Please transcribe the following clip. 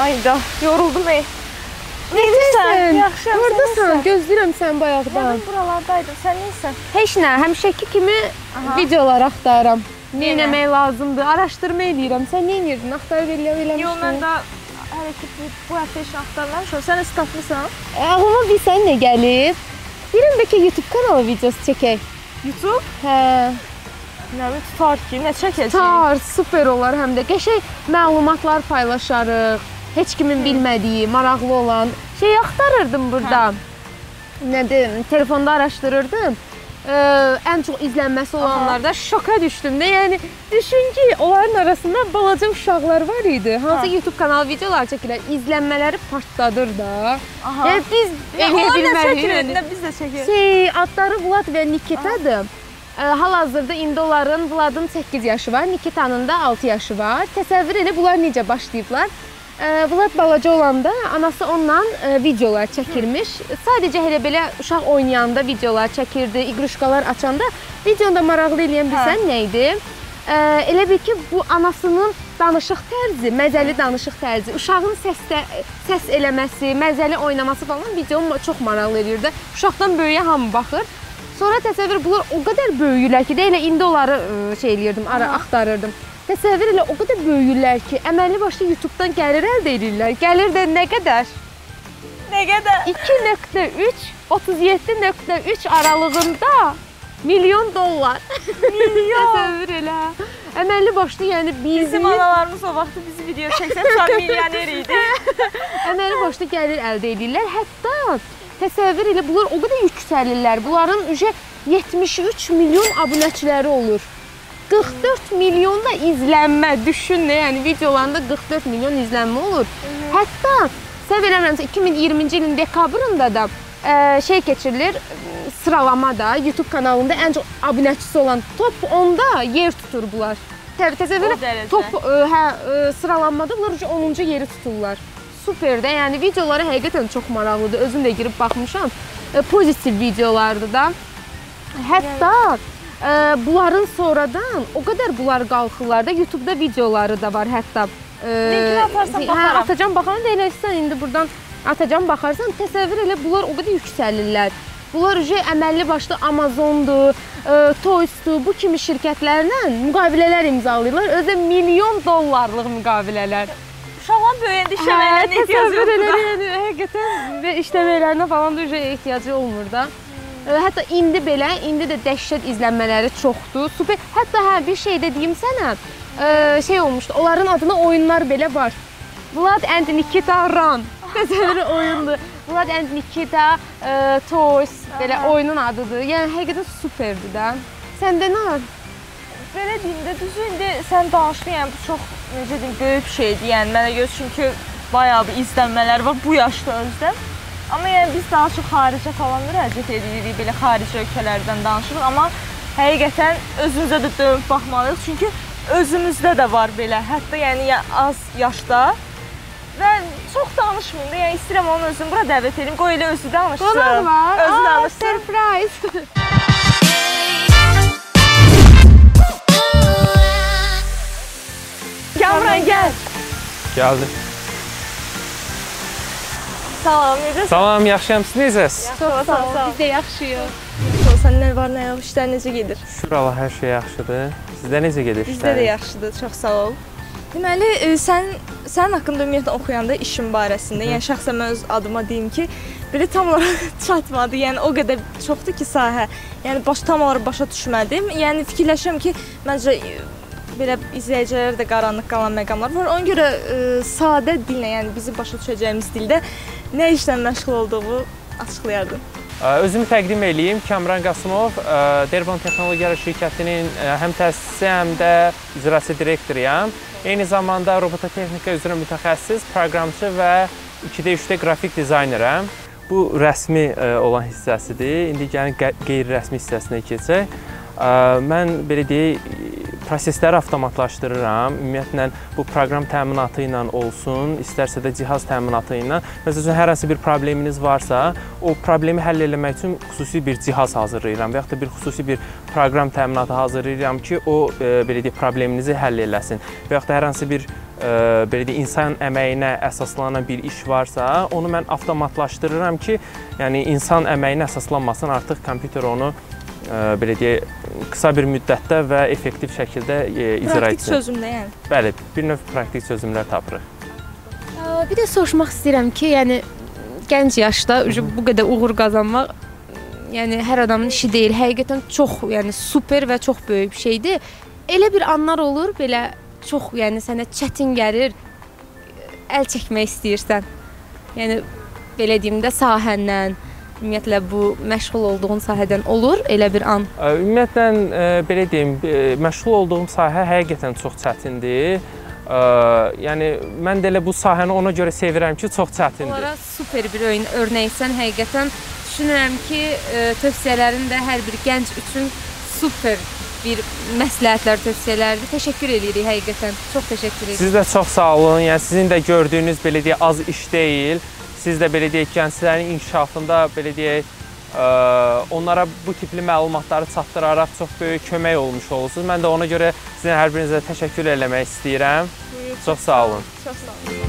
Ayda, yoruldum ey. Necəsən? Yaxşıyam, sən Hardasan? necəsən? Gözləyirəm sən bayaqdan. Ben buralardaydım. Sen neysen? Heç nə, həmişəki kimi Aha. videolar axtarıram. Nə etmək lazımdır? Araşdırma eləyirəm. Sən nə edirdin? Axtarıb elə eləmişdin. Yo, mən də hələ ki bu, həftə işin axtarmamışam. Sən də tapmısan? E, Ağlıma bir sən nə gəlib? Deyirəm bəlkə YouTube kanalı videosu çəkək. YouTube? Hə. Nə bir tutar ki, nə çəkəcəyik? Tar, super olar həm də. Qəşəng məlumatlar paylaşarıq. Heç kimin bilmədiyi, maraqlı olan şey axtarırdım burada. Nədir? Telefonda araşdırırdım. Ee, ən çox izlənməsi olanlarda şoka düşdüm də. Yəni düşün ki, onların arasında balaca uşaqlar var idi. Hansı Ha. YouTube kanalı videolar çəkirlər, izlənmələri partladır da. Aha. Yəni biz eləyə bilmərik. yəni. biz də çəkir. Şey, adları Vlad və Nikitadır. Ə, Hal-hazırda indi onların Vladın 8 yaşı var, Nikitanın da 6 yaşı var. Təsəvvür elə bunlar necə başlayıblar. Vlad balaca olanda anası onunla ə, videolar çəkirmiş. Sadəcə elə belə uşaq oynayanda videolar çəkirdi, iqruşkalar açanda videonda maraqlı eləyən bilsən nə idi? Elə bil ki, bu anasının danışıq tərzi, məzəli danışıq tərzi, uşağın səsdə səs eləməsi, məzəli oynaması falan videonu çox maraqlı eləyirdi. Uşaqdan böyüyə hamı baxır. Sonra təsəvvür bunlar o qədər böyüyürlər ki, də elə indi onları ə, şey eləyirdim, ara axtarırdım. Təsəvvür elə o qədər böyüyürlər ki, əməlli başlı YouTube-dan gəlir əldə edirlər. Gəlir də nə qədər? Nə qədər? 2.3 37.3 aralığında milyon dollar. Milyon. Təsəvvür elə. Əməlli başlı, yəni bizi Bizim analarımız o vaxtı bizi video çəksə, uşaq milyoner idi. əməlli başlı gəlir əldə edirlər. Hətta təsəvvür elə bunlar o qədər yüksəlirlər. Bunların ücə 73 milyon abunəçiləri olur. 44 milyon da izlənmə. Düşün nə, yəni videolarında 44 milyon izlənmə olur. Hətta səhv eləmirəmsə 2020-ci ilin dekabrında da ə, şey keçirilir ə, sıralama da YouTube kanalında ən çox abunəçisi olan top 10-da yer tutur bunlar. Təbii təsəvvür top ə, hə ə, sıralanmada bunlar ücə 10-cu yeri tuturlar. Super də, yəni videoları həqiqətən çox maraqlıdır. Özüm də girib baxmışam. E, pozitiv videolardır da. Hətta ə, bunların sonradan o qədər bunlar qalxırlar da YouTube-da videoları da var hətta. Linkini atarsan hə, baxaram. atacağam baxaram da eləsən indi burdan atacağam baxarsan təsəvvür elə bunlar o qədər yüksəlirlər. Bunlar ücə əməlli başlı Amazondur, ə, Toysdur, bu kimi şirkətlərlə müqavilələr imzalayırlar. Özə milyon dollarlıq müqavilələr. Uşaqlar böyüyəndə Hə, işləmələrinə ehtiyacı təsəvvür yoxdur. elə, yəni həqiqətən və işləmələrinə falan da ücə ehtiyacı olmur da. Hətta indi belə, indi də dəhşət izlənmələri çoxdur. Super. Hətta hə bir şey də deyim sənə. Ə, şey olmuşdu. Onların adına oyunlar belə var. Vlad and Nikita Run. Təsəvvür oyundur. Vlad and Nikita ə, Toys belə oyunun adıdır. Yəni həqiqətən superdir də. Səndə nə var? Belə deyim də, düzü indi sən danışdın, yəni bu çox necə deyim, böyük şeydir. Yəni mənə görə çünki bir izlənmələr var bu yaşda özdə. Amma yəni biz daha çox xaricə falan müraciət edirik, belə xarici ölkələrdən danışırıq, amma həqiqətən özümüzə də dönüb baxmalıyıq. Çünki özümüzdə də var belə, hətta yəni ya- az yaşda və çox danışmayım da, yəni istəyirəm onun özünü bura dəvət edim, qoy elə özü danışsın. Qonaq var. Özü danışsın. surprise. Kamran gəl. Gəldim. Salam, necəsən? Salam, yaxşıyam. Siz necəsiz? Çox sağ ol. Biz də yaxşıyıq. Sən nə var, nə yox, işlər necə gedir? Şükür Allah, hər şey yaxşıdır. Sizdə necə gedir Bizdə işlər? də yaxşıdır, çox sağ ol. Deməli, e, sən sənin haqqında ümumiyyətlə oxuyanda işin barəsində, yəni şəxsən mən öz adıma deyim ki, belə tam olaraq çatmadı. Yəni o qədər çoxdur ki sahə. Yəni baş tam olaraq başa düşmədim. Yəni fikirləşirəm ki, məncə belə izləyicilərə də qaranlıq qalan məqamlar var. Ona görə e, sadə dillə, yəni bizi başa düşəcəyimiz dildə nə işlə məşğul olduğumu açıqlayardım. Ə, Özümü təqdim eləyim. Kamran Qasımov, ə, Derbon Texnologiyalar şirkətinin ə, həm təsisçisi, həm də icraçı direktoruyam. Eyni zamanda robototexnika üzrə mütəxəssis, proqramçı və 2D 3D qrafik dizaynerəm. Bu rəsmi ə, olan hissəsidir. İndi gəlin qeyri-rəsmi hissəsinə keçək. Ə, Mən belə deyək, prosesləri avtomatlaşdırıram. Ümumiyyətlə bu proqram təminatı ilə olsun, istərsə də cihaz təminatı ilə. Məsələn, hər hansı bir probleminiz varsa, o problemi həll etmək üçün xüsusi bir cihaz hazırlayıram və yaxud da bir xüsusi bir proqram təminatı hazırlayıram ki, o e, belə deyək probleminizi həll eləsin. Və yaxud da hər hansı bir ə, belə deyək, insan əməyinə əsaslanan bir iş varsa, onu mən avtomatlaşdırıram ki, yəni insan əməyinə əsaslanmasın, artıq kompüter onu ə, belə deyək, qısa bir müddətdə və effektiv şəkildə ə, icra Praktik etsin. sözümlə yəni. Bəli, bir növ praktik çözümlər tapırıq. Bir də soruşmaq istəyirəm ki, yəni gənc yaşda bu qədər uğur qazanmaq yəni hər adamın işi deyil. Həqiqətən çox, yəni super və çox böyük bir şeydir. Elə bir anlar olur, belə çox, yəni sənə çətin gəlir, əl çəkmək istəyirsən. Yəni belə deyim də sahəndən, ümumiyyətlə bu məşğul olduğun sahədən olur elə bir an. Ümumiyyətlə belə deyim, məşğul olduğum sahə həqiqətən çox çətindir. Ə, Yəni mən də elə bu sahəni ona görə sevirəm ki, çox çətindir. Onlara super bir oyun örnəksən. Həqiqətən düşünürəm ki, ə, tövsiyələrin də hər bir gənc üçün super bir məsləhətlər, tövsiyələrdir. Təşəkkür edirik həqiqətən. Çox təşəkkür edirik. Siz də çox sağ olun. Yəni sizin də gördüyünüz belə deyək az iş deyil. Siz də belə deyək gənclərin inkişafında belə deyək ə, onlara bu tipli məlumatları çatdıraraq çox böyük kömək olmuş olursunuz. Mən də ona görə sizin hər birinizə təşəkkür eləmək istəyirəm. Çox sağ olun. Çox sağ olun.